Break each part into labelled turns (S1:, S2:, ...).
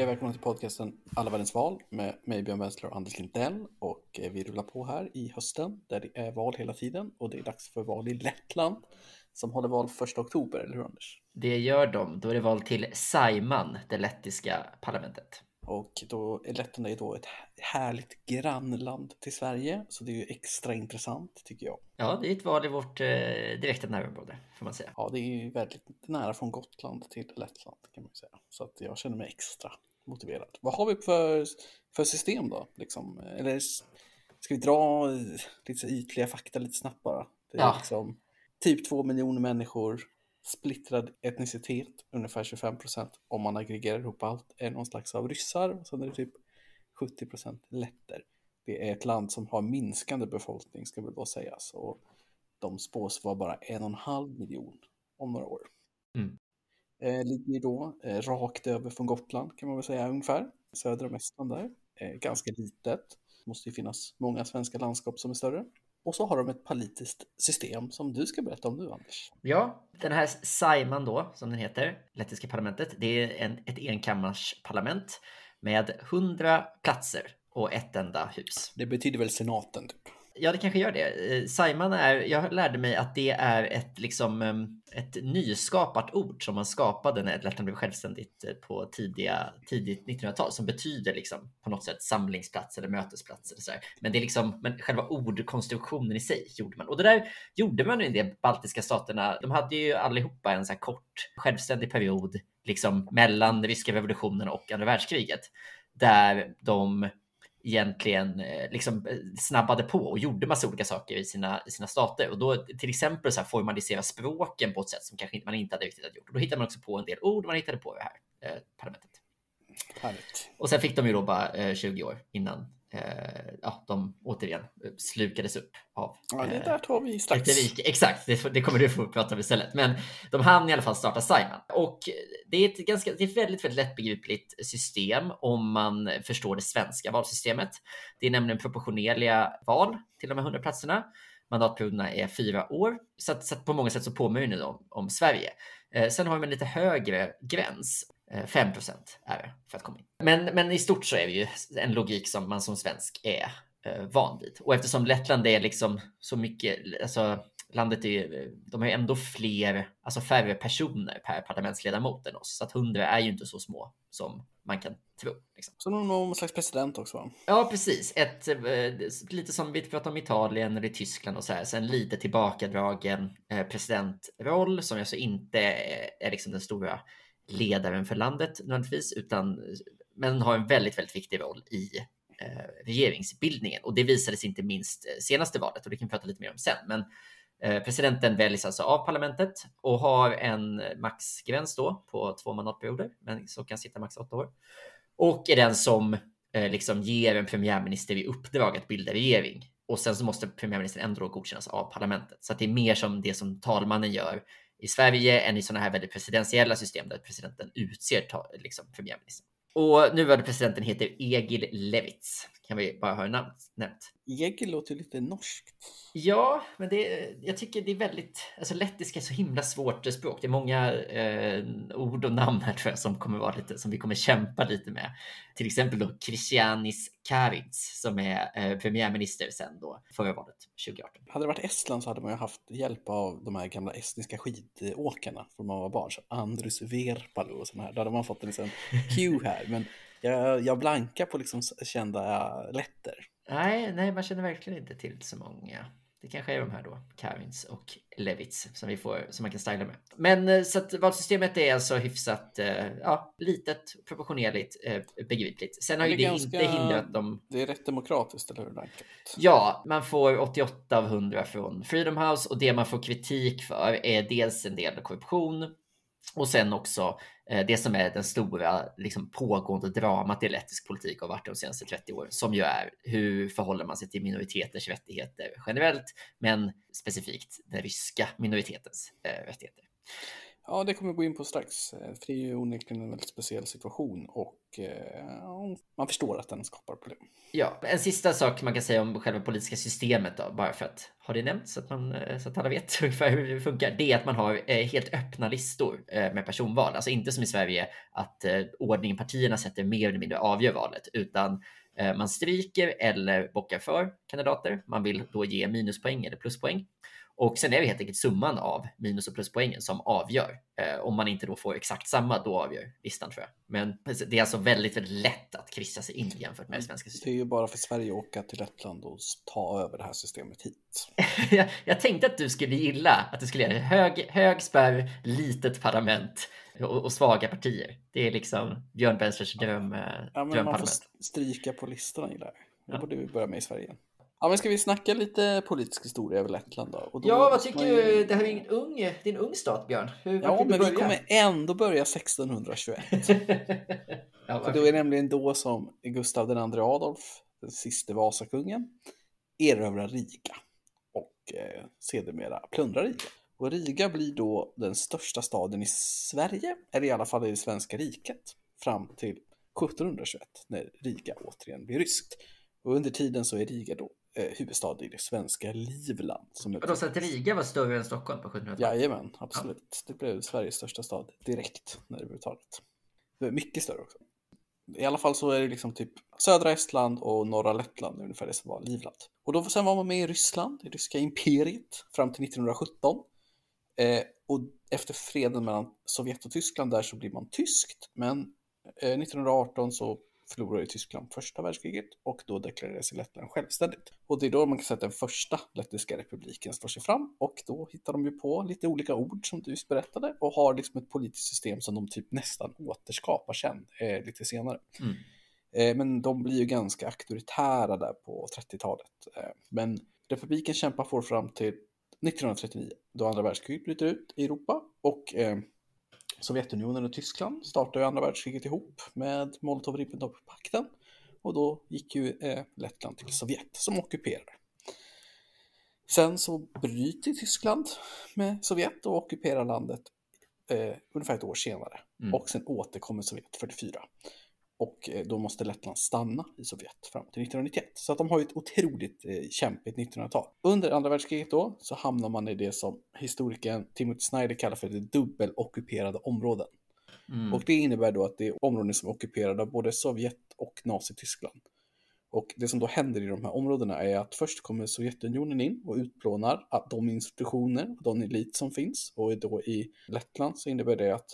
S1: Hej välkomna till podcasten Alla världens val med mig Björn Wensler och Anders Lindell. Och eh, vi rullar på här i hösten där det är val hela tiden och det är dags för val i Lettland som håller val första oktober, eller hur Anders?
S2: Det gör de. Då är det val till Saiman, det lettiska parlamentet.
S1: Och då är Lettland är då ett härligt grannland till Sverige, så det är ju extra intressant tycker jag.
S2: Ja, det är ett val i vårt eh, direkta närområde får man säga.
S1: Ja, det är ju väldigt nära från Gotland till Lettland kan man säga. Så att jag känner mig extra motiverad. Vad har vi för, för system då? Liksom? Eller ska vi dra lite ytliga fakta lite snabbt bara? Det är
S2: Ja.
S1: liksom typ två miljoner människor, splittrad etnicitet, ungefär 25 procent om man aggregerar ihop allt, är någon slags av ryssar och sen är det typ 70 procent letter. Det är ett land som har minskande befolkning ska väl då sägas och de spås vara bara en och en halv miljon om några år.
S2: Mm.
S1: Eh, ligger då eh, rakt över från Gotland kan man väl säga ungefär, söder om Estland där. Eh, ganska litet, måste ju finnas många svenska landskap som är större. Och så har de ett politiskt system som du ska berätta om nu Anders.
S2: Ja, den här Saiman då, som den heter, lettiska parlamentet, det är en, ett enkammarsparlament med 100 platser och ett enda hus.
S1: Det betyder väl senaten typ.
S2: Ja, det kanske gör det. Eh, Saiman är, jag lärde mig att det är ett, liksom, eh, ett nyskapat ord som man skapade när Lettland blev självständigt eh, på tidiga, tidigt 1900-tal som betyder liksom på något sätt samlingsplats eller mötesplats. Eller så här. Men det är liksom, men själva ordkonstruktionen i sig gjorde man. Och det där gjorde man i de baltiska staterna. De hade ju allihopa en så här kort självständig period liksom mellan ryska revolutionen och andra världskriget där de egentligen eh, liksom eh, snabbade på och gjorde massa olika saker i sina, i sina stater. Och då till exempel så här formalisera språken på ett sätt som kanske inte- man inte hade riktigt gjort. Och då hittade man också på en del ord man hittade på det här eh, parlamentet.
S1: Härligt.
S2: Och sen fick de ju då bara eh, 20 år innan eh, ja, de återigen slukades upp av
S1: Ja, det
S2: eh,
S1: där tar vi strax.
S2: Österrike. Exakt, det, det kommer du få prata om istället. Men de hann i alla fall starta Simon. Och det är ett, ganska, det är ett väldigt, väldigt lättbegripligt system om man förstår det svenska valsystemet. Det är nämligen proportionerliga val till de här 100 platserna. Mandatperioderna är fyra år, så, att, så att på många sätt så påminner det om, om Sverige. Eh, sen har vi en lite högre gräns. Eh, 5 är det för att komma in. Men, men i stort så är det ju en logik som man som svensk är eh, van vid. Och eftersom Lettland är liksom så mycket, alltså landet är ju, de har ju ändå fler, alltså färre personer per parlamentsledamot än oss. Så att 100 är ju inte så små som man kan tro. Liksom.
S1: Så någon, någon slags president också va?
S2: Ja, precis. Ett, eh, lite som vi pratade om Italien eller Tyskland och så här. Sen lite tillbakadragen eh, presidentroll som alltså inte är, är liksom den stora ledaren för landet nödvändigtvis, utan men har en väldigt, väldigt viktig roll i eh, regeringsbildningen. Och det visades inte minst eh, senaste valet och det kan vi prata lite mer om sen. Men eh, presidenten väljs alltså av parlamentet och har en maxgräns då på två mandatperioder, men så kan sitta max åtta år. Och är den som eh, liksom ger en premiärminister i uppdrag att bilda regering. Och sen så måste premiärministern ändå godkännas av parlamentet. Så att det är mer som det som talmannen gör i Sverige än i sådana här väldigt presidentiella system där presidenten utser liksom, premiärministern. Och nuvarande presidenten heter Egil Levits. Kan vi bara höra namn nämnt.
S1: Egil låter lite norskt.
S2: Ja, men det, jag tycker det är väldigt, alltså lettiska är så himla svårt språk. Det är många eh, ord och namn här tror jag som kommer vara lite, som vi kommer kämpa lite med. Till exempel då Kristianis Karic som är eh, premiärminister sedan då förra valet 2018.
S1: Hade det varit Estland så hade man ju haft hjälp av de här gamla estniska skidåkarna från man var barn. Så Andrus Verpalu och sådana här. Då hade man fått en liksom cue här. Men jag, jag blankar på liksom kända letter.
S2: Nej, nej, man känner verkligen inte till så många. Det kanske är de här då, Karins och Levits som vi får, som man kan styla med. Men eh, så att valsystemet är alltså hyfsat, eh, ja, litet, proportionerligt, eh, begripligt. Sen har ju
S1: Det
S2: det,
S1: är ganska-
S2: inte hindrat dem.
S1: Det är rätt demokratiskt, eller hur?
S2: Ja, man får 88 av 100 från Freedom House och det man får kritik för är dels en del korruption och sen också eh, det som är den stora liksom, pågående dramat i lettisk politik har varit de senaste 30 åren, som ju är hur förhåller man sig till minoriteters rättigheter generellt, men specifikt den ryska minoritetens eh, rättigheter.
S1: Ja, det kommer vi gå in på strax. Eh, för det är ju onekligen en väldigt speciell situation och eh, man förstår att den skapar problem.
S2: Ja, en sista sak man kan säga om själva politiska systemet då, bara för att ha det nämnt så att, man, eh, så att alla vet ungefär hur det funkar. Det är att man har eh, helt öppna listor med personval. Alltså inte som i Sverige att ordningen partierna sätter mer eller mindre avgör valet, utan man stryker eller bockar för kandidater. Man vill då ge minuspoäng eller pluspoäng. Och sen är det helt enkelt summan av minus och pluspoängen som avgör. Eh, om man inte då får exakt samma, då avgör listan tror jag. Men det är alltså väldigt, väldigt lätt att kryssa sig in jämfört med det svenska
S1: Det
S2: systemet.
S1: är ju bara för Sverige att åka till Lettland och ta över det här systemet hit.
S2: jag, jag tänkte att du skulle gilla att du skulle göra hög, hög spärr, litet parlament och, och svaga partier. Det är liksom Björn Bensers dröm, eh,
S1: Ja, men man får stryka på listorna gillar jag. Det
S2: Ja.
S1: borde vi börja med i Sverige. Ja, men ska vi snacka lite politisk historia över Lettland då? Då
S2: Ja, vad tycker
S1: ju-
S2: du? Det här är ju ingen ung, det är en ung stat, Björn. Hur,
S1: Ja, men vi kommer ändå börja 1621.
S2: ja,
S1: För då är nämligen då som Gustav II Adolf, den sista Vasakungen, erövrar Riga och eh, sedermera plundrar Riga. Och Riga blir då den största staden i Sverige, eller i alla fall i det svenska riket, fram till 1721 när Riga återigen blir ryskt. Och under tiden så är Riga då eh, huvudstad i det svenska Livland. Som
S2: Vadå, så att Riga var större än Stockholm på 1700-talet?
S1: Jajamän, absolut. Det blev Sveriges största stad direkt när det blev taget. Det var mycket större också. I alla fall så är det liksom typ södra Estland och norra Lettland ungefär det som var Livland. Och då sen var man med i Ryssland, det ryska imperiet, fram till 1917. Eh, och efter freden mellan Sovjet och Tyskland där så blir man tyskt. Men eh, 1918 så förlorade Tyskland första världskriget och då deklarerade sig Lettland självständigt. Och det är då man kan säga att den första lettiska republiken slår sig fram och då hittar de ju på lite olika ord som du just berättade och har liksom ett politiskt system som de typ nästan återskapar sen eh, lite senare.
S2: Mm.
S1: Eh, men de blir ju ganska auktoritära där på 30-talet. Eh, men republiken kämpar får fram till 1939 då andra världskriget bryter ut i Europa och eh, Sovjetunionen och Tyskland startar ju andra världskriget ihop med Molotov-Ribbentrop-pakten och då gick ju eh, Lettland till Sovjet som ockuperade. Sen så bryter Tyskland med Sovjet och ockuperar landet eh, ungefär ett år senare.
S2: Mm.
S1: Och sen återkommer Sovjet 44. Och eh, då måste Lettland stanna i Sovjet fram till 1991. Så att de har ju ett otroligt eh, kämpigt 1900-tal. Under andra världskriget då så hamnar man i det som historikern Timothy Snyder kallar för det dubbelockuperade områden.
S2: Mm.
S1: Och det innebär då att det är områden som är ockuperade av både Sovjet och Nazityskland. Och det som då händer i de här områdena är att först kommer Sovjetunionen in och utplånar att de institutioner och de elit som finns. Och då i Lettland så innebär det att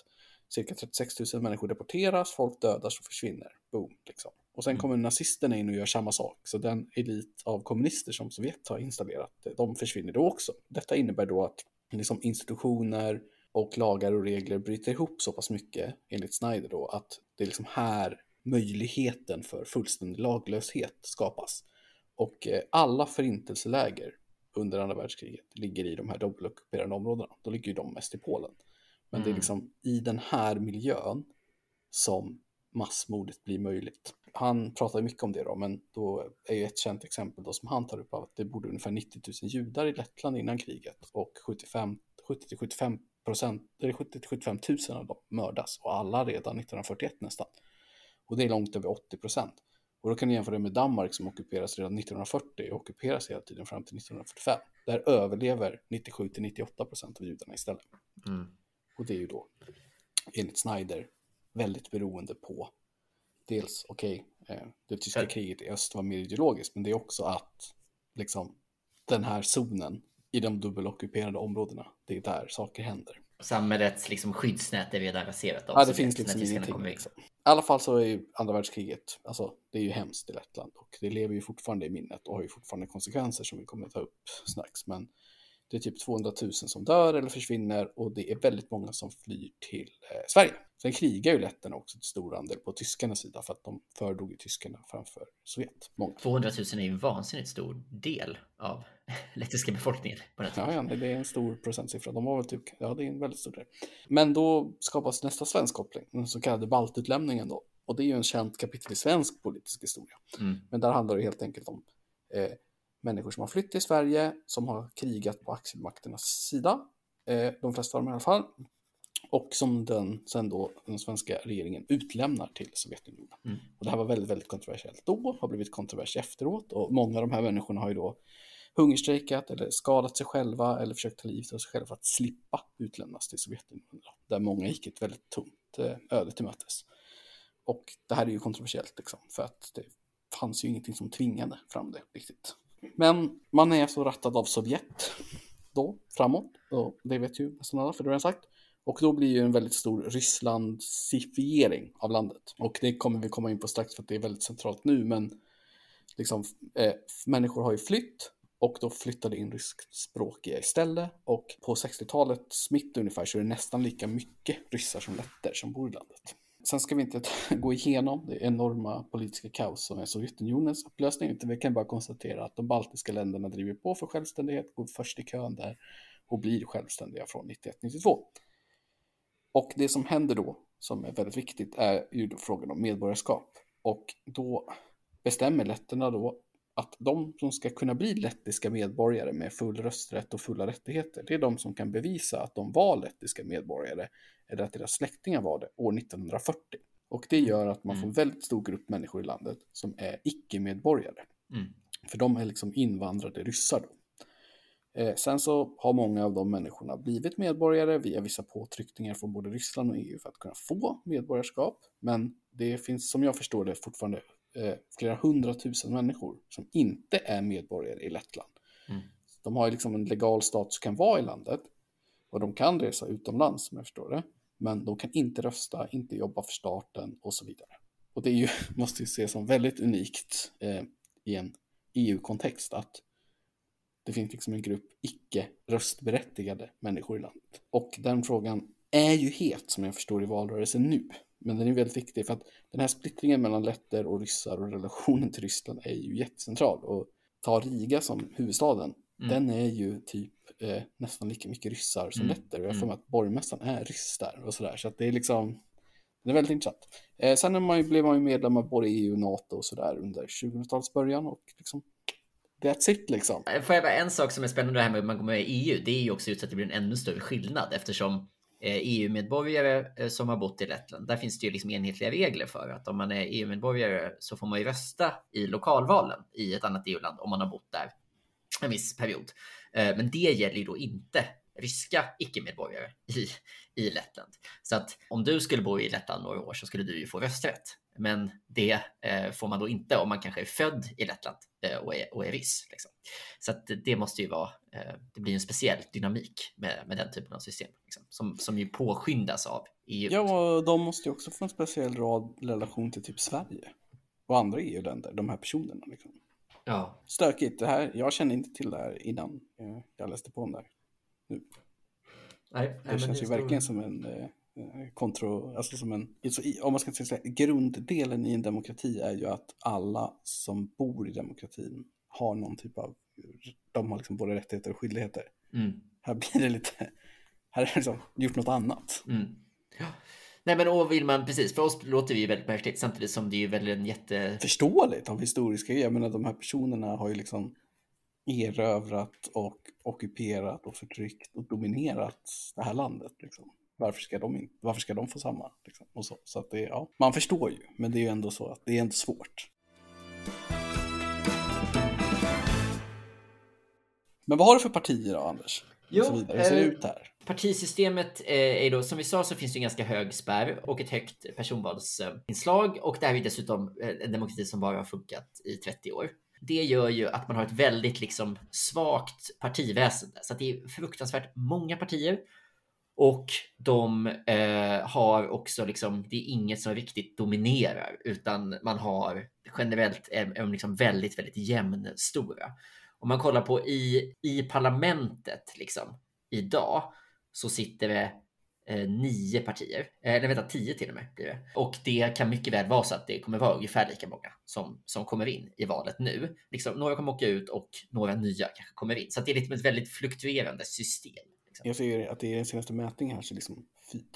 S1: cirka 36 000 människor deporteras, folk dödas och försvinner. Boom, liksom. Och sen
S2: Mm.
S1: kommer nazisterna in och gör samma sak. Så den elit av kommunister som Sovjet har installerat, de försvinner då också. Detta innebär då att liksom institutioner och lagar och regler bryter ihop så pass mycket, enligt Snyder då, att det är liksom här möjligheten för fullständig laglöshet skapas. Och eh, alla förintelseläger under andra världskriget ligger i de här dubbelockuperade områdena. Då ligger ju de mest i Polen. Men det är
S2: Mm.
S1: liksom i den här miljön som massmordet blir möjligt. Han pratar mycket om det då, men då är ju ett känt exempel då som han tar upp av att det bodde ungefär 90 000 judar i Lettland innan kriget och 75 70-75 procent, eller 70-75 000 av dem mördas och alla redan 1941 nästan. Och det är långt över 80 procent. Och då kan du jämföra det med Danmark som ockuperas redan 1940 och ockuperas hela tiden fram till 1945. Där överlever 97-98 procent av judarna istället.
S2: Mm.
S1: Och det är ju då enligt Snyder väldigt beroende på dels, okej, eh, det tyska
S2: Ja.
S1: kriget i öst var mer ideologiskt, men det är också att liksom den här zonen i de dubbelockuperade områdena, det är där saker händer.
S2: Samhällets liksom, skyddsnät är redan raserat.
S1: Ja, det finns liksom ingenting. Liksom. I alla fall så är ju andra världskriget, alltså det är ju hemskt i Lettland och det lever ju fortfarande i minnet och har ju fortfarande konsekvenser som vi kommer att ta upp strax. Men det är typ 200 000 som dör eller försvinner och det är väldigt många som flyr till eh, Sverige. Sen krigar ju letterna också till stor andel på tyskarnas sida för att de föredrog ju tyskarna framför Sovjet. Många.
S2: 200 000 är ju en vansinnigt stor del av lettiska befolkningen på den.
S1: Ja, ja, det är en stor procentsiffra. De var väl typ, ja det är en väldigt stor del. Men då skapas nästa svensk koppling, den så kallade baltutlämningen då. Och det är ju en känt kapitel i svensk politisk historia.
S2: Mm.
S1: Men där handlar det helt enkelt om eh, människor som har flytt till Sverige, som har krigat på axelmakternas sida. Eh, de flesta av dem i alla fall. Och som den sen då den svenska regeringen utlämnar till Sovjetunionen.
S2: Mm.
S1: Och det här var väldigt, väldigt kontroversiellt då, har blivit kontroversiellt efteråt och många av de här människorna har ju då hungerstrejkat eller skadat sig själva eller försökt ta livet av sig själva för att slippa utlämnas till Sovjetunionen. Där många gick ett väldigt tungt eh, öde till mötes. Och det här är ju kontroversiellt liksom, för att det fanns ju ingenting som tvingade fram det riktigt. Men man är så rattad av Sovjet då framåt och det vet ju nästan alla för det har jag sagt. Och då blir ju en väldigt stor Rysslandsifiering av landet. Och det kommer vi komma in på strax för att det är väldigt centralt nu. Men liksom, eh, människor har ju flytt och då flyttade in ryskspråkiga istället. Och på 60-talets mitt ungefär så är det nästan lika mycket ryssar som letter som bor i landet. Sen ska vi inte gå igenom det enorma politiska kaos som är Sovjetunionens upplösning, utan vi kan bara konstatera att de baltiska länderna driver på för självständighet, går först i kön där och blir självständiga från 91-92. Och det som händer då, som är väldigt viktigt, är ju då frågan om medborgarskap. Och då bestämmer letterna då att de som ska kunna bli lettiska medborgare med full rösträtt och fulla rättigheter, det är de som kan bevisa att de var lettiska medborgare eller att deras släktingar var det år 1940. Och det gör att man får en väldigt stor grupp människor i landet som är icke-medborgare.
S2: Mm.
S1: För de är liksom invandrade ryssar då. Eh, sen så har många av de människorna blivit medborgare via vissa påtryckningar från både Ryssland och EU för att kunna få medborgarskap. Men det finns som jag förstår det fortfarande eh, flera hundratusen människor som inte är medborgare i Lettland.
S2: Mm.
S1: De har liksom en legal status kan vara i landet och de kan resa utomlands som jag förstår det. Men de kan inte rösta, inte jobba för staten och så vidare. Och det är ju, måste ju ses som väldigt unikt eh, i en EU-kontext att det finns liksom en grupp icke röstberättigade människor i landet. Och den frågan är ju het som jag förstår i valrörelsen nu. Men den är väldigt viktig för att den här splittringen mellan letter och ryssar och relationen till Ryssland är ju jättecentral. Och ta Riga som huvudstaden,
S2: Mm.
S1: den är ju typ eh, nästan lika mycket ryssar som
S2: Mm.
S1: letter. Och jag har för
S2: Mm.
S1: att borgmästaren är ryss där och sådär. Så att det är liksom, det är väldigt intressant. Eh, sen man ju, blev man ju medlem av både EU och NATO och sådär under 2000-talets början och liksom that's it liksom.
S2: Får jag bara en sak som är spännande här med att man går med i EU. Det är ju också så att det blir en ännu större skillnad eftersom eh, EU-medborgare eh, som har bott i Lettland, där finns det ju liksom enhetliga regler för att om man är EU-medborgare så får man ju rösta i lokalvalen i ett annat EU-land om man har bott där en viss period. Eh, men det gäller ju då inte ryska icke-medborgare i, i Lettland. Så att om du skulle bo i Lettland några år så skulle du ju få rösträtt. Men det eh, får man då inte om man kanske är född i Lettland eh, och, är, och är ryss. Liksom. Så att det måste ju vara, eh, det blir en speciell dynamik med, med den typen av system liksom, som, som ju påskyndas av EU.
S1: Ja, och de måste ju också få en speciell rad relation till typ Sverige och andra EU-länder, de här personerna. Liksom
S2: ja.
S1: Stökigt, det här, jag kände inte till det här innan eh, jag läste på om det här.
S2: Nej,
S1: Det
S2: nej,
S1: känns ju verkligen som en eh, eh, kontro, alltså som en, om man ska säga grunddelen i en demokrati är ju att alla som bor i demokratin har någon typ av, de har liksom både rättigheter och skyldigheter.
S2: Mm.
S1: Här blir det lite, här är det liksom gjort något annat.
S2: Mm. Ja. Nej men och vill man precis, för oss låter det ju väldigt märkligt samtidigt som det är ju väl en jätte...
S1: Förståeligt av historiska grejer, jag menar de här personerna har ju liksom erövrat och ockuperat och förtryckt och dominerat det här landet. Liksom. Varför ska de, inte, varför ska de få samma? Liksom? Och så så att det, ja, man förstår ju, men det är ju ändå så att det är inte svårt. Men vad har du för partier då, Anders?
S2: Jo,
S1: och så vidare. Hur ser det
S2: eh,
S1: ut här?
S2: Partisystemet eh, är då, som vi sa, så finns det en ganska hög spärr och ett högt personvalsinslag. Och det här är dessutom eh, en demokrati som bara har funkat i 30 år. Det gör ju att man har ett väldigt liksom svagt partiväsende. Så det är fruktansvärt många partier. Och de eh, har också liksom, det är inget som riktigt dominerar, utan man har generellt är, är de liksom väldigt, väldigt jämnstora. Om man kollar på i, i parlamentet liksom, idag så sitter det eh, nio partier. Eh, eller vänta, tio till och med blir det. Och det kan mycket väl vara så att det kommer vara ungefär lika många som, som kommer in i valet nu. Liksom, några kommer åka ut och några nya kanske kommer in. Så att det är liksom ett väldigt fluktuerande system. Liksom.
S1: Jag ser att det är den senaste mätningen här så liksom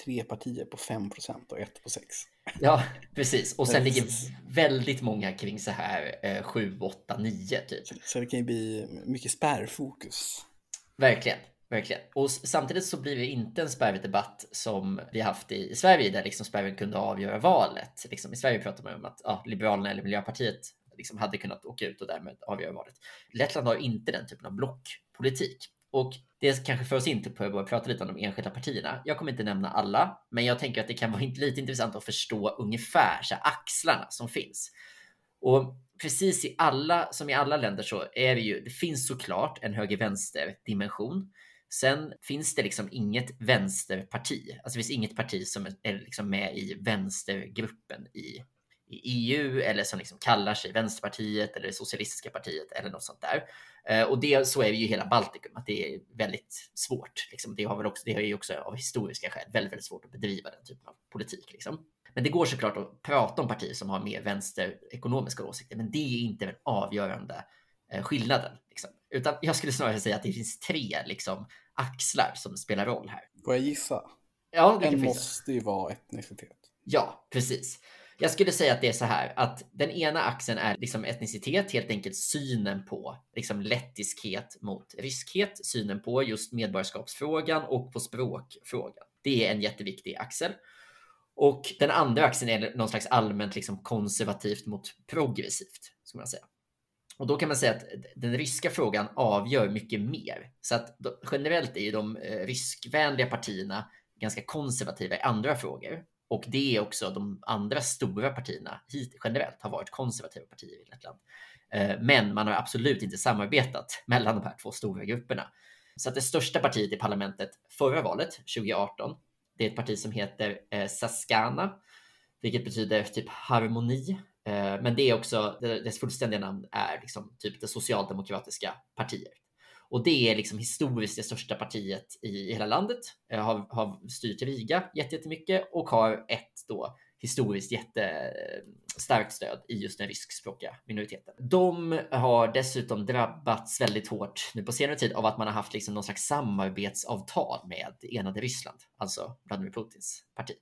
S1: tre partier på 5% och ett på 6.
S2: Ja, precis. Och sen ligger
S1: Precis.
S2: väldigt många kring så här eh, 7, 8, 9 typ.
S1: Så det kan ju bli mycket spärrfokus.
S2: Verkligen. Verkligen. Och samtidigt så blir det inte en spärrdebatt som vi haft i, i Sverige där liksom spärren kunde avgöra valet. Liksom, I Sverige pratar man om att ja, Liberalerna eller Miljöpartiet liksom hade kunnat åka ut och därmed avgöra valet. Lettland har inte den typen av blockpolitik. Och det kanske för oss inte på att börja prata lite om de enskilda partierna. Jag kommer inte nämna alla, men jag tänker att det kan vara lite intressant att förstå ungefär så här, axlarna som finns. Och precis i alla, som i alla länder så är det ju, det finns såklart en höger-vänster dimension. Sen finns det liksom inget vänsterparti, alltså det finns inget parti som är liksom med i vänstergruppen i, i EU eller som liksom kallar sig Vänsterpartiet eller Socialistiska partiet eller något sånt där. Eh, och det, så är det ju hela Baltikum, att det är väldigt svårt. Liksom. Det har väl också, det är ju också av historiska skäl väldigt, väldigt svårt att bedriva den typen av politik. Liksom. Men det går såklart att prata om partier som har mer vänsterekonomiska åsikter, men det är inte den avgörande eh, skillnaden. Liksom. Utan jag skulle snarare säga att det finns tre liksom, axlar som spelar roll här.
S1: Får jag gissa?
S2: Ja, det
S1: en måste ju vara etnicitet.
S2: Ja, precis. Jag skulle säga att det är så här att den ena axeln är liksom etnicitet, helt enkelt synen på liksom lettiskhet mot ryskhet, synen på just medborgarskapsfrågan och på språkfrågan. Det är en jätteviktig axel. Och den andra axeln är någon slags allmänt liksom konservativt mot progressivt, ska man säga. Och då kan man säga att den ryska frågan avgör mycket mer. Så att generellt är ju de eh, ryskvänliga partierna ganska konservativa i andra frågor. Och det är också de andra stora partierna hit, generellt har varit konservativa partier i Lettland. Eh, men man har absolut inte samarbetat mellan de här två stora grupperna. Så att det största partiet i parlamentet förra valet, 2018, det är ett parti som heter eh, Saskana, vilket betyder typ harmoni. Eh, men det är också, dess fullständiga namn är liksom typ det socialdemokratiska partiet. Och det är liksom historiskt det största partiet i hela landet. Eh, har, har styrt Riga jättemycket och har ett då historiskt jättestarkt stöd i just den ryskspråkiga minoriteten. De har dessutom drabbats väldigt hårt nu på senare tid av att man har haft liksom någon slags samarbetsavtal med enade Ryssland, alltså Vladimir Putins parti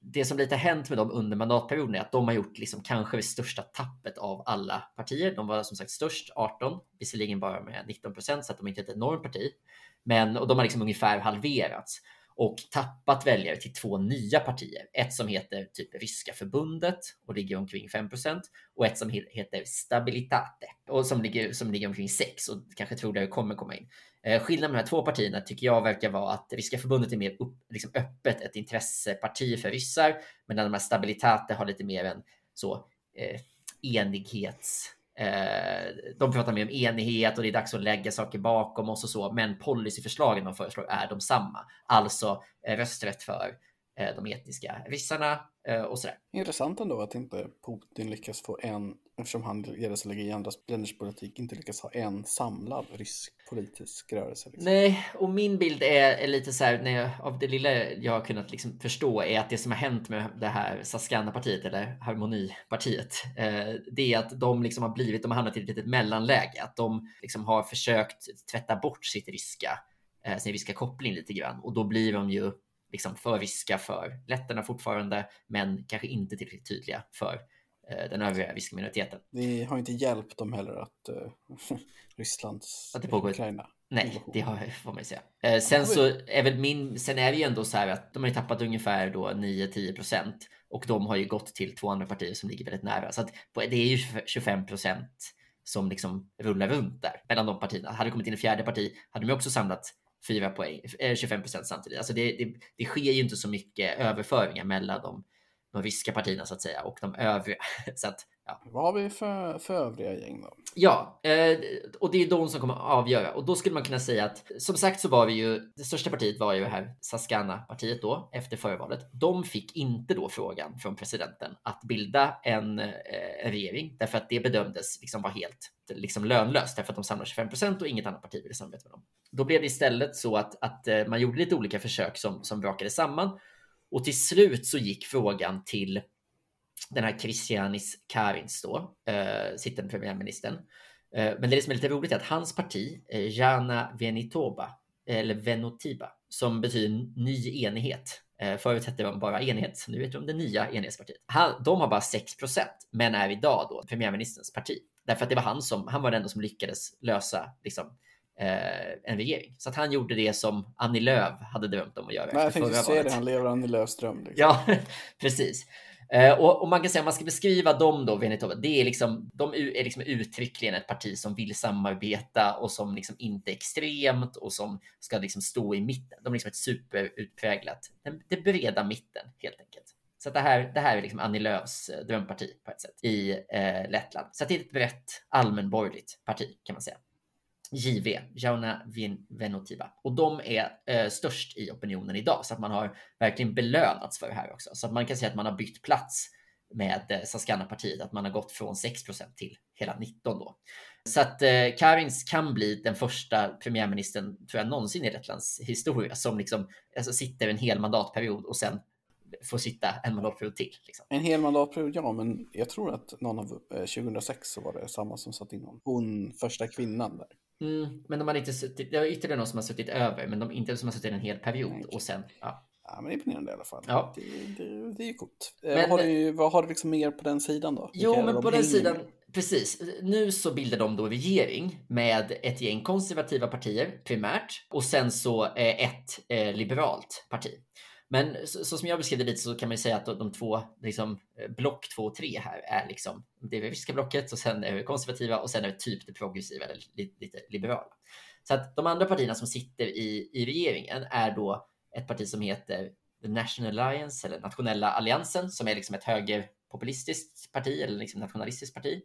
S2: det som lite hänt med dem under mandatperioden är att de har gjort liksom kanske det största tappet av alla partier. De var som sagt störst, 18, visserligen bara med 19 procent så att de inte är ett enormt parti. Men och de har liksom ungefär halverats och tappat väljare till två nya partier. Ett som heter typ Ryska förbundet och ligger omkring 5% och ett som heter Stabilitate och som ligger, som ligger omkring 6 och kanske troligare kommer komma in. Eh, skillnaden med de här två partierna tycker jag verkar vara att Ryska förbundet är mer upp, liksom öppet ett intresseparti för ryssar, medan de här Stabilitate har lite mer en så eh, enighets Eh, de pratar mer om enighet och det är dags att lägga saker bakom oss och så, men policyförslagen de föreslår är de samma. Alltså eh, rösträtt för eh, de etniska ryssarna och sådär.
S1: Intressant ändå att inte Putin lyckas få en, eftersom han gärna lägger i andra länders politik, inte lyckas ha en samlad rysk politisk rörelse.
S2: Liksom. Nej, och min bild är, är lite så här, när jag, av det lilla jag har kunnat liksom förstå är att det som har hänt med det här Saskana-partiet eller Harmonipartiet, eh, det är att de liksom har blivit, de har hamnat i ett litet mellanläge, att de liksom har försökt tvätta bort sitt ryska, eh, sin ryska koppling lite grann och då blir de ju liksom för ryska för letterna fortfarande, men kanske inte tillräckligt tydliga för den övriga ryska minoriteten.
S1: Det har inte hjälpt dem heller att uh, Rysslands
S2: att det pågår... Ukraina. Nej, det har, får man ju säga. Eh, sen så är väl min, sen är det ju ändå så här att de har tappat ungefär då 9-10 procent och de har ju gått till två andra partier som ligger väldigt nära. Så att det är ju 25 procent som liksom rullar runt där mellan de partierna. Hade det kommit in en fjärde parti hade de också samlat 4 poäng, 25 procent samtidigt. Alltså det, det, det sker ju inte så mycket överföringar mellan de de ryska partierna så att säga och de övriga. så att, ja.
S1: Vad har vi för, för övriga gäng då?
S2: Ja, eh, och det är de som kommer att avgöra och då skulle man kunna säga att som sagt så var det ju det största partiet var ju det här Saskana-partiet då efter förra valet. De fick inte då frågan från presidenten att bilda en, eh, en regering därför att det bedömdes liksom vara helt liksom lönlöst därför att de samlar 25 procent och inget annat parti ville samarbeta med dem. Då blev det istället så att, att eh, man gjorde lite olika försök som, som brakade samman och till slut så gick frågan till den här Christianis Karins då, eh, sittande premiärministern. Eh, men det som är lite roligt är att hans parti, eh, Jana Venitoba, eller Venotiba, som betyder ny enighet. Eh, förut hette de bara enighet, nu heter de det nya enhetspartiet. Han, de har bara 6 procent, men är idag då premiärministerns parti. Därför att det var han som, han var den enda som lyckades lösa liksom, eh, en regering. Så att han gjorde det som Annie Lööf hade drömt om att göra.
S1: Nej, jag tänkte säga det, han lever Annie Lööfs dröm.
S2: Liksom. Ja, precis. Eh, och, och, man kan säga, om man ska beskriva dem då, Venetova, det är liksom, de är liksom uttryckligen ett parti som vill samarbeta och som liksom inte är extremt och som ska liksom stå i mitten. De är liksom ett superutpräglat, den, det breda mitten helt enkelt. Så det här, det här är liksom Annie Lööfs eh, drömparti på ett sätt i eh, Lettland. Så det är ett brett allmänborgerligt parti kan man säga. JV, Jauna Venotiva. Och de är eh, störst i opinionen idag, så att man har verkligen belönats för det här också. Så att man kan säga att man har bytt plats med eh, Saskana-partiet, att man har gått från 6% till hela 19 då. Så att eh, Karins kan bli den första premiärministern, tror jag, någonsin i Lettlands historia som liksom alltså, sitter en hel mandatperiod och sen får sitta en mandatperiod till. Liksom.
S1: En hel mandatperiod, ja, men jag tror att någon av eh, 2006 så var det samma som satt innan. Hon, första kvinnan där.
S2: Mm, men de har inte suttit, det var ytterligare någon som har suttit över, men de, inte som har suttit en hel period Nej, och sen, ja.
S1: Ja, men imponerande i alla fall.
S2: Ja.
S1: Det, det, det är ju coolt. Eh, men, vad, har du, vad har du liksom mer på den sidan då?
S2: Jo, Vilka men på den sidan, precis. Nu så bildar de då regering med ett gäng konservativa partier primärt och sen så eh, ett eh, liberalt parti. Men så, så, som jag beskrev det lite så kan man ju säga att de, de två, liksom, eh, block två och tre här är liksom det ryska blocket och sen är det konservativa och sen är det typ det progressiva eller lite, lite liberala. Så att de andra partierna som sitter i, i regeringen är då ett parti som heter The National Alliance eller Nationella Alliansen som är liksom ett högerpopulistiskt parti eller liksom nationalistiskt parti.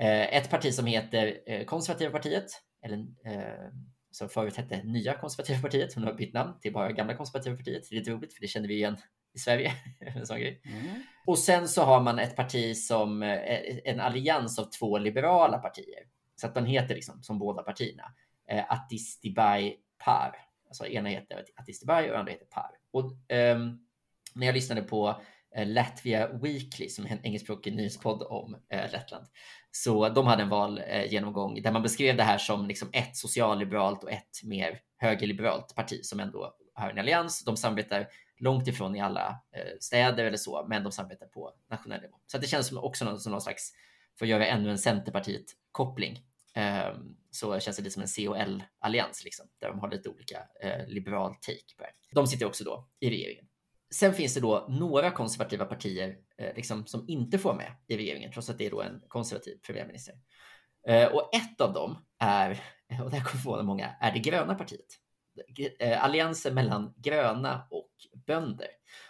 S2: Eh, ett parti som heter eh, Konservativa partiet eller eh, som förut hette Nya konservativa partiet, som nu har bytt namn till bara Gamla konservativa partiet. Det är lite roligt, för det känner vi igen i Sverige. en sån grej. Mm. Och sen så har man ett parti som eh, en allians av två liberala partier. Så att man heter liksom som båda partierna. Eh, Attistibai Par. Alltså ena heter Attistibai och andra heter Par. Och um, när jag lyssnade på eh, Eh, Latvia Weekly som är en engelskspråkig nyhetspodd om eh, Lettland så de hade en valgenomgång eh, där man beskrev det här som liksom ett socialliberalt och ett mer högerliberalt parti som ändå har en allians. De samarbetar långt ifrån i alla eh, städer eller så, men de samarbetar på nationell nivå. Så det känns som också någon, som någon slags, för att göra ännu en Centerpartiet-koppling, ehm, så känns det lite som en COL-allians, liksom, där de har lite olika eh, liberal take på det. De sitter också då i regeringen. Sen finns det då några konservativa partier eh, liksom, som inte får med i regeringen, trots att det är då en konservativ premiärminister. Eh, och ett av dem är, och det här kommer förvåna många, är det gröna partiet. Eh, alliansen mellan gröna och bönder.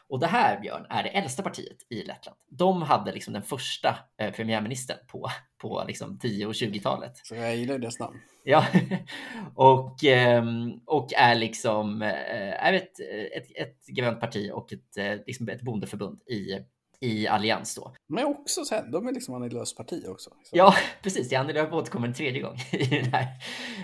S2: Och det här, Björn, är det äldsta partiet i Lettland. De hade liksom den första eh, premiärministern på, på liksom 10 och 20-talet.
S1: Så jag gillar deras namn.
S2: Ja, och, ehm, och är liksom eh, är ett, ett, ett grönt parti och ett, liksom ett bondeförbund i i allians då.
S1: Men också sen, de är liksom Annie Lööfs parti också.
S2: Så. Ja, precis. Det Annie Lööf återkommer en tredje gång i den här,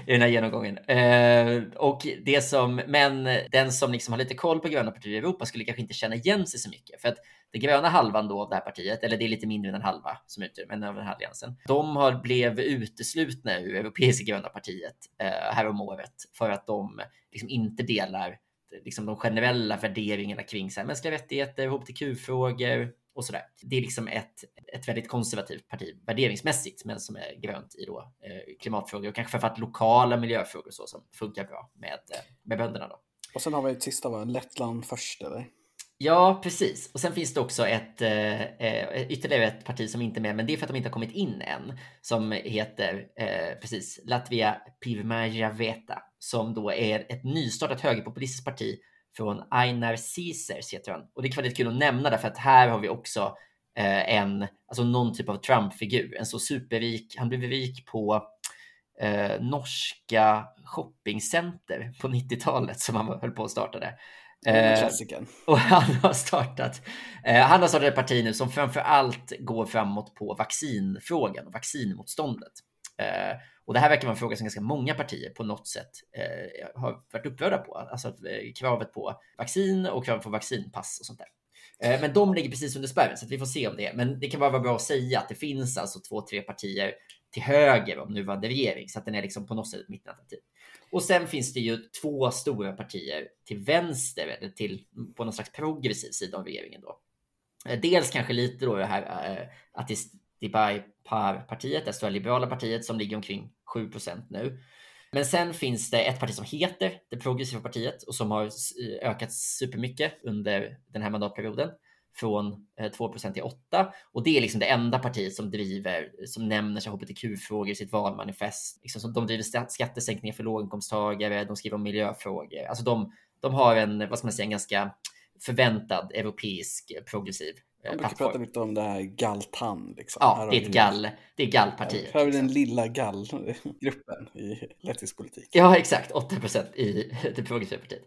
S2: i den här genomgången. Eh, och det som, men den som liksom har lite koll på gröna partier i Europa skulle kanske inte känna igen sig så mycket. För att det gröna halvan då av det här partiet, eller det är lite mindre än en halva som utgör, men av den här alliansen. De har blev uteslutna ur Europeiska gröna partiet eh, häromåret för att de liksom inte delar liksom de generella värderingarna kring så här, mänskliga rättigheter, hbtq-frågor, och sådär. Det är liksom ett, ett väldigt konservativt parti värderingsmässigt, men som är grönt i då, eh, klimatfrågor och kanske framförallt lokala miljöfrågor så som funkar bra med, eh, med bönderna. Då.
S1: Och sen har vi ett sista, va? Lettland först eller?
S2: Ja, precis. Och sen finns det också ett, eh, eh, ytterligare ett parti som inte är med, men det är för att de inte har kommit in än, som heter eh, precis Latvia Pirmaja Veta, som då är ett nystartat högerpopulistiskt parti från Einar Caesars heter han. Och det är väldigt kul att nämna därför att här har vi också eh, en, alltså någon typ av Trump-figur. En så superrik, han blev rik på eh, norska shoppingcenter på 90-talet som han höll på att starta där.
S1: Eh,
S2: och han har startat eh, Han har startat ett parti nu som framför allt går framåt på vaccinfrågan och vaccinmotståndet. Eh, och det här verkar vara en fråga som ganska många partier på något sätt eh, har varit upprörda på. Alltså att, eh, kravet på vaccin och kravet på vaccinpass och sånt där. Eh, men de ligger precis under spärren så vi får se om det. Men det kan bara vara bra att säga att det finns alltså två, tre partier till höger om nuvarande regering så att den är liksom på något sätt ett mittenalternativ. Och sen finns det ju två stora partier till vänster eller till på någon slags progressiv sida av regeringen då. Eh, dels kanske lite då det här eh, att det Dibai Par-partiet, det stora liberala partiet som ligger omkring 7% nu. Men sen finns det ett parti som heter det progressiva partiet och som har eh, ökat supermycket under den här mandatperioden från eh, 2 till 8 och det är liksom det enda partiet som driver som nämner sig hbtq-frågor i sitt valmanifest. Liksom, de driver skattesänkningar för låginkomsttagare. De skriver om miljöfrågor. Alltså de, de har en, vad ska man säga, en ganska förväntad europeisk progressiv
S1: man brukar prata lite om det här galtan. Liksom.
S2: Ja, det är ett gall, det är gallpartiet.
S1: Här har vi den lilla gallgruppen i lettisk politik.
S2: Ja, exakt. 8 procent i det progressiva partiet.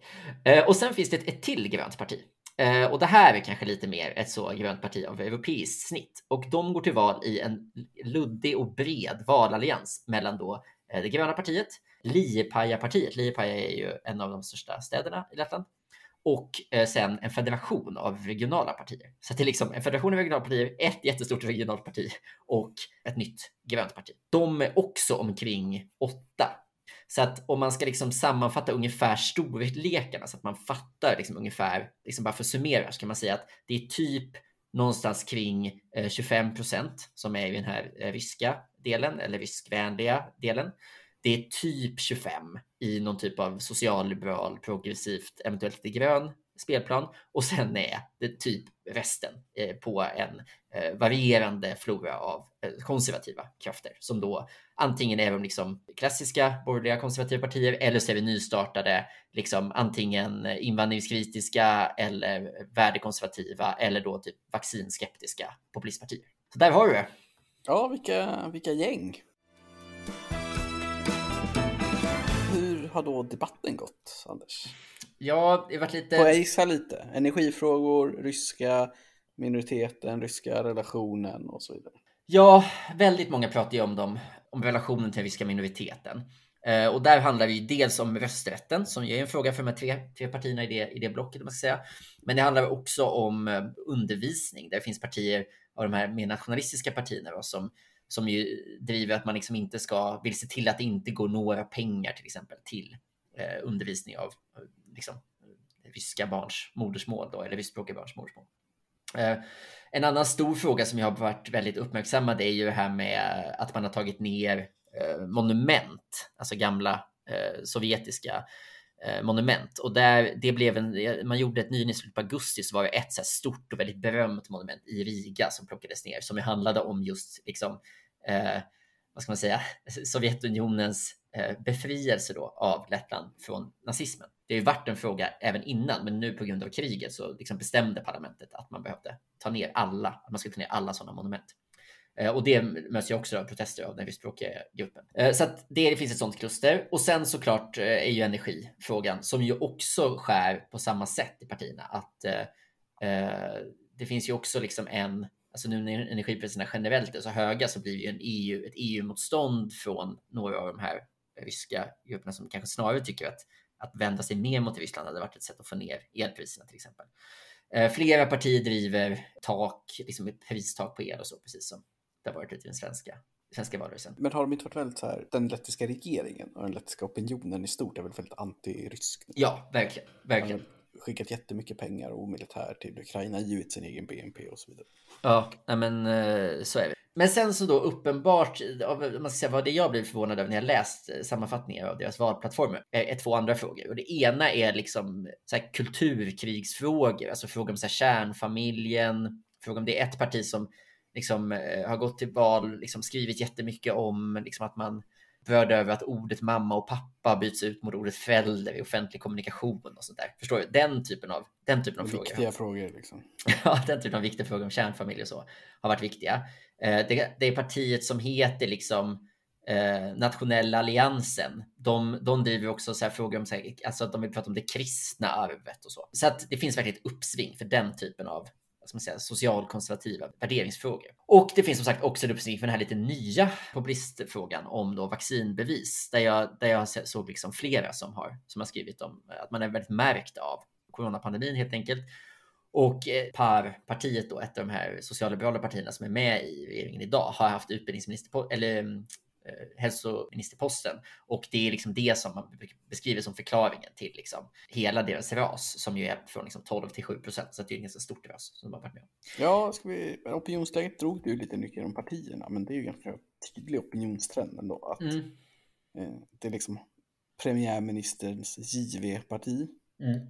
S2: Eh, och sen finns det ett, ett till grönt parti. Eh, och det här är kanske lite mer ett så grönt parti av europeiskt snitt. Och de går till val i en luddig och bred valallians mellan då eh, det gröna partiet, Liepaja-partiet. Liepaja är ju en av de största städerna i Lettland och eh, sen en federation av regionala partier. Så det är liksom en federation av regionala partier, ett jättestort regionalt parti och ett nytt grönt parti. De är också omkring åtta. Så att om man ska liksom sammanfatta ungefär storlekarna så att man fattar liksom ungefär, liksom bara för att summera, så kan man säga att det är typ någonstans kring eh, 25 procent som är i den här eh, ryska delen eller ryskvänliga delen det är typ 25 i någon typ av socialliberal, progressivt, eventuellt lite grön spelplan och sen är det typ resten eh, på en eh, varierande flora av eh, konservativa krafter som då antingen är de liksom klassiska borgerliga konservativa partier eller så är vi nystartade, liksom antingen invandringskritiska eller värdekonservativa eller då typ vaccinskeptiska populistpartier. Så där har du det.
S1: Ja, vilka, vilka gäng har då debatten gått, Anders?
S2: Ja, det har varit lite...
S1: Får jag gissa lite? Energifrågor, ryska minoriteten, ryska relationen och så vidare.
S2: Ja, väldigt många pratar ju om dem, om relationen till den ryska minoriteten. Eh, och där handlar det ju dels om rösträtten som är en fråga för de här tre, tre partierna i det, i det blocket. Man ska säga. Men det handlar också om eh, undervisning. Där finns partier av de här mer nationalistiska partierna då, som som ju driver att man liksom inte ska, vill se till att det inte går några pengar till exempel till eh, undervisning av eh, liksom, ryska barns modersmål då, eller ryskspråkiga barns modersmål. Eh, en annan stor fråga som jag har varit väldigt uppmärksammad är ju det här med att man har tagit ner eh, monument, alltså gamla eh, sovjetiska eh, Eh, monument. Och där det blev en, eh, man gjorde ett nyligen i slutet på augusti så var det ett så stort och väldigt berömt monument i Riga som plockades ner som handlade om just liksom eh, vad ska man säga, Sovjetunionens eh, befrielse då av Lettland från nazismen. Det har ju varit en fråga även innan, men nu på grund av kriget så liksom bestämde parlamentet att man behövde ta ner alla, att man skulle ta ner alla sådana monument. Eh, och det möts ju också av protester av den ryskspråkiga gruppen. Eh, så att det finns ett sådant kluster. Och sen såklart eh, är ju energifrågan som ju också skär på samma sätt i partierna. Att eh, det finns ju också liksom en alltså nu när energipriserna generellt är så höga så blir det ju en EU, ett EU-motstånd från några av de här ryska grupperna som kanske snarare tycker att att vända sig mer mot Ryssland hade varit ett sätt att få ner elpriserna till exempel. Flera partier driver tak, liksom ett pristak på el och så, precis som det har varit i den svenska, svenska valrörelsen.
S1: Men har de inte varit väldigt så här, den lettiska regeringen och den lettiska opinionen i stort är väl väldigt anti-rysk?
S2: Ja, verkligen, verkligen
S1: skickat jättemycket pengar och militär till Ukraina, givit sin egen BNP och så vidare.
S2: Ja, men eh, så är det. Men sen så då uppenbart, man ska säga vad det jag blev förvånad över när jag läst eh, sammanfattningar av deras valplattformar, är två andra frågor. Och det ena är liksom så här kulturkrigsfrågor, alltså frågor om så här kärnfamiljen, fråga om det är ett parti som liksom eh, har gått till val, liksom skrivit jättemycket om liksom att man rörde över att ordet mamma och pappa byts ut mot ordet förälder i offentlig kommunikation och sånt där. Förstår du? Den typen av, den typen av
S1: viktiga
S2: frågor.
S1: Viktiga frågor liksom.
S2: ja, den typen av viktiga frågor om kärnfamilj och så har varit viktiga. Eh, det, det är partiet som heter liksom eh, Nationella alliansen. De, de driver också så frågor om, så här, alltså att de vill prata om det kristna arvet och så. Så att det finns verkligen ett uppsving för den typen av ska man säga, socialkonservativa värderingsfrågor. Och det finns som sagt också en uppsving för den här lite nya populistfrågan om då vaccinbevis, där jag, där jag såg liksom flera som har, som har skrivit om att man är väldigt märkt av coronapandemin helt enkelt. Och PAR-partiet då, ett av de här socialliberala partierna som är med i regeringen idag, har haft utbildningsminister eller hälsoministerposten. Och det är liksom det som man beskriver som förklaringen till liksom hela deras ras som ju är från liksom 12 till 7 procent. Så det är ett ganska stort ras som de har varit med om.
S1: Ja, ska vi, opinionsläget drog du lite mycket om partierna, men det är ju ganska tydlig opinionstrend ändå. Att mm. Eh, det är liksom premiärministerns JV-parti,
S2: Mm.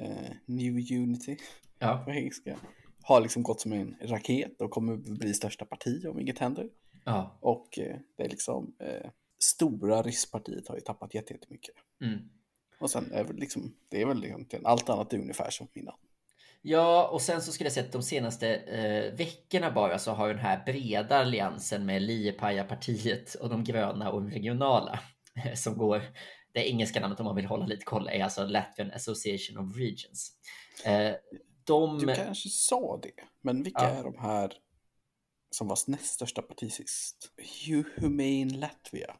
S1: eh, New Unity
S2: Ja,
S1: på engelska, har liksom gått som en raket och kommer bli största parti om inget händer.
S2: Ja.
S1: Och eh, det är liksom eh, stora riskpartiet har ju tappat jätte- jättemycket.
S2: Mm.
S1: Och sen är väl liksom, det är väl egentligen allt annat är ungefär som innan.
S2: Ja, och sen så skulle jag säga att de senaste eh, veckorna bara så har den här breda alliansen med Liepaja-partiet och de gröna och de regionala som går. Det engelska namnet om man vill hålla lite koll är alltså Latvian Association of Regions. Eh, de,
S1: Du kanske sa det, men vilka
S2: Ja.
S1: är de här som var näst största parti sist? Hu- Humane Latvia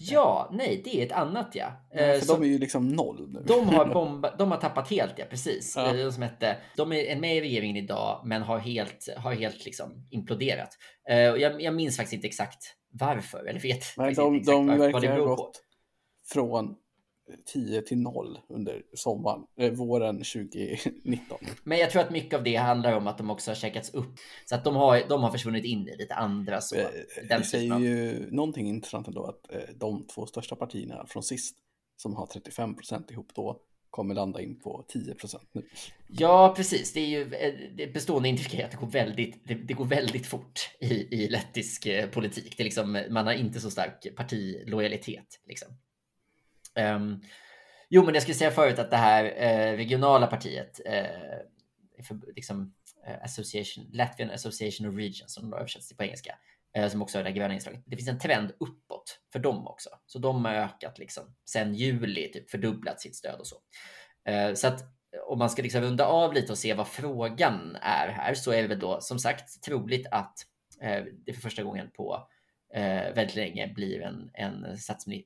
S2: ja, nej, det är ett annat ja. Eh,
S1: för
S2: som-
S1: de är ju liksom noll nu.
S2: De har, bomba, de har tappat helt, ja precis.
S1: Ja.
S2: Eh, De, som hette, de är med i regeringen idag, men har helt, har helt liksom imploderat. Eh, jag, jag minns faktiskt inte exakt varför, eller vet
S1: Nej, de, de
S2: det
S1: verkar ha gått från 10 till 0 under sommaren, eh, våren 2019.
S2: Men jag tror att mycket av det handlar om att de också har checkats upp. Så att de har, de har försvunnit in i lite andra så.
S1: Eh,
S2: den
S1: Det säger
S2: av-
S1: ju någonting intressant ändå att eh, de två största partierna från sist som har 35 procent ihop då kommer landa in på 10 procent nu.
S2: Ja, precis. Det är ju eh, det bestående intrycket att det går väldigt, det, det går väldigt fort i, i lettisk eh, politik. Det är liksom, man har inte så stark partilojalitet. Liksom. Um, jo, men jag skulle säga förut att det här eh, regionala partiet, eh, för, liksom, eh, Association, Latvian Association of Regions, som då översätts till på engelska, eh, som också är det gröna inslaget. Det finns en trend uppåt för dem också. Så de har ökat liksom, sen juli, typ fördubblat sitt stöd och så. Eh, så att om man ska liksom runda av lite och se vad frågan är här så är det väl då som sagt troligt att eh, det för första gången på väldigt länge blir en, en,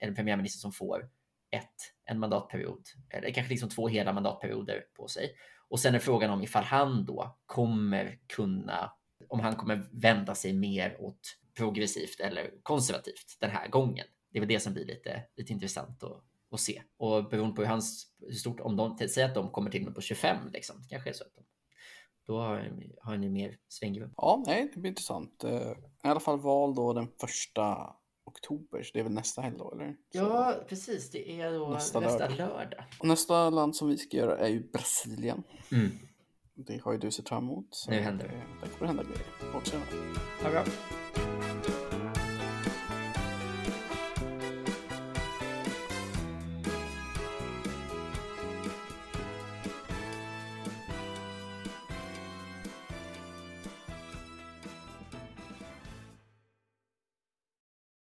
S2: en premiärminister som får ett, en mandatperiod, eller kanske liksom två hela mandatperioder på sig. Och sen är frågan om ifall han då kommer kunna, om han kommer vända sig mer åt progressivt eller konservativt den här gången. Det är väl det som blir lite, lite intressant att, att se. Och beroende på hur, hans, hur stort, om de säger att de kommer till med på 25, liksom, det kanske är så att de, då har, har ni mer svängrum.
S1: Ja, nej, det blir intressant. Eh, I alla fall val då den första oktober, så det är väl nästa helg då, eller? Så-
S2: Ja, precis. Det är då
S1: Nästa
S2: nästa,
S1: lördag.
S2: lördag.
S1: Och nästa land som vi ska göra är ju Brasilien.
S2: Mm.
S1: Det har ju du sett fram emot. Så
S2: Nu händer det.
S1: eh, Där kommer det hända grejer.
S2: Ha det bra.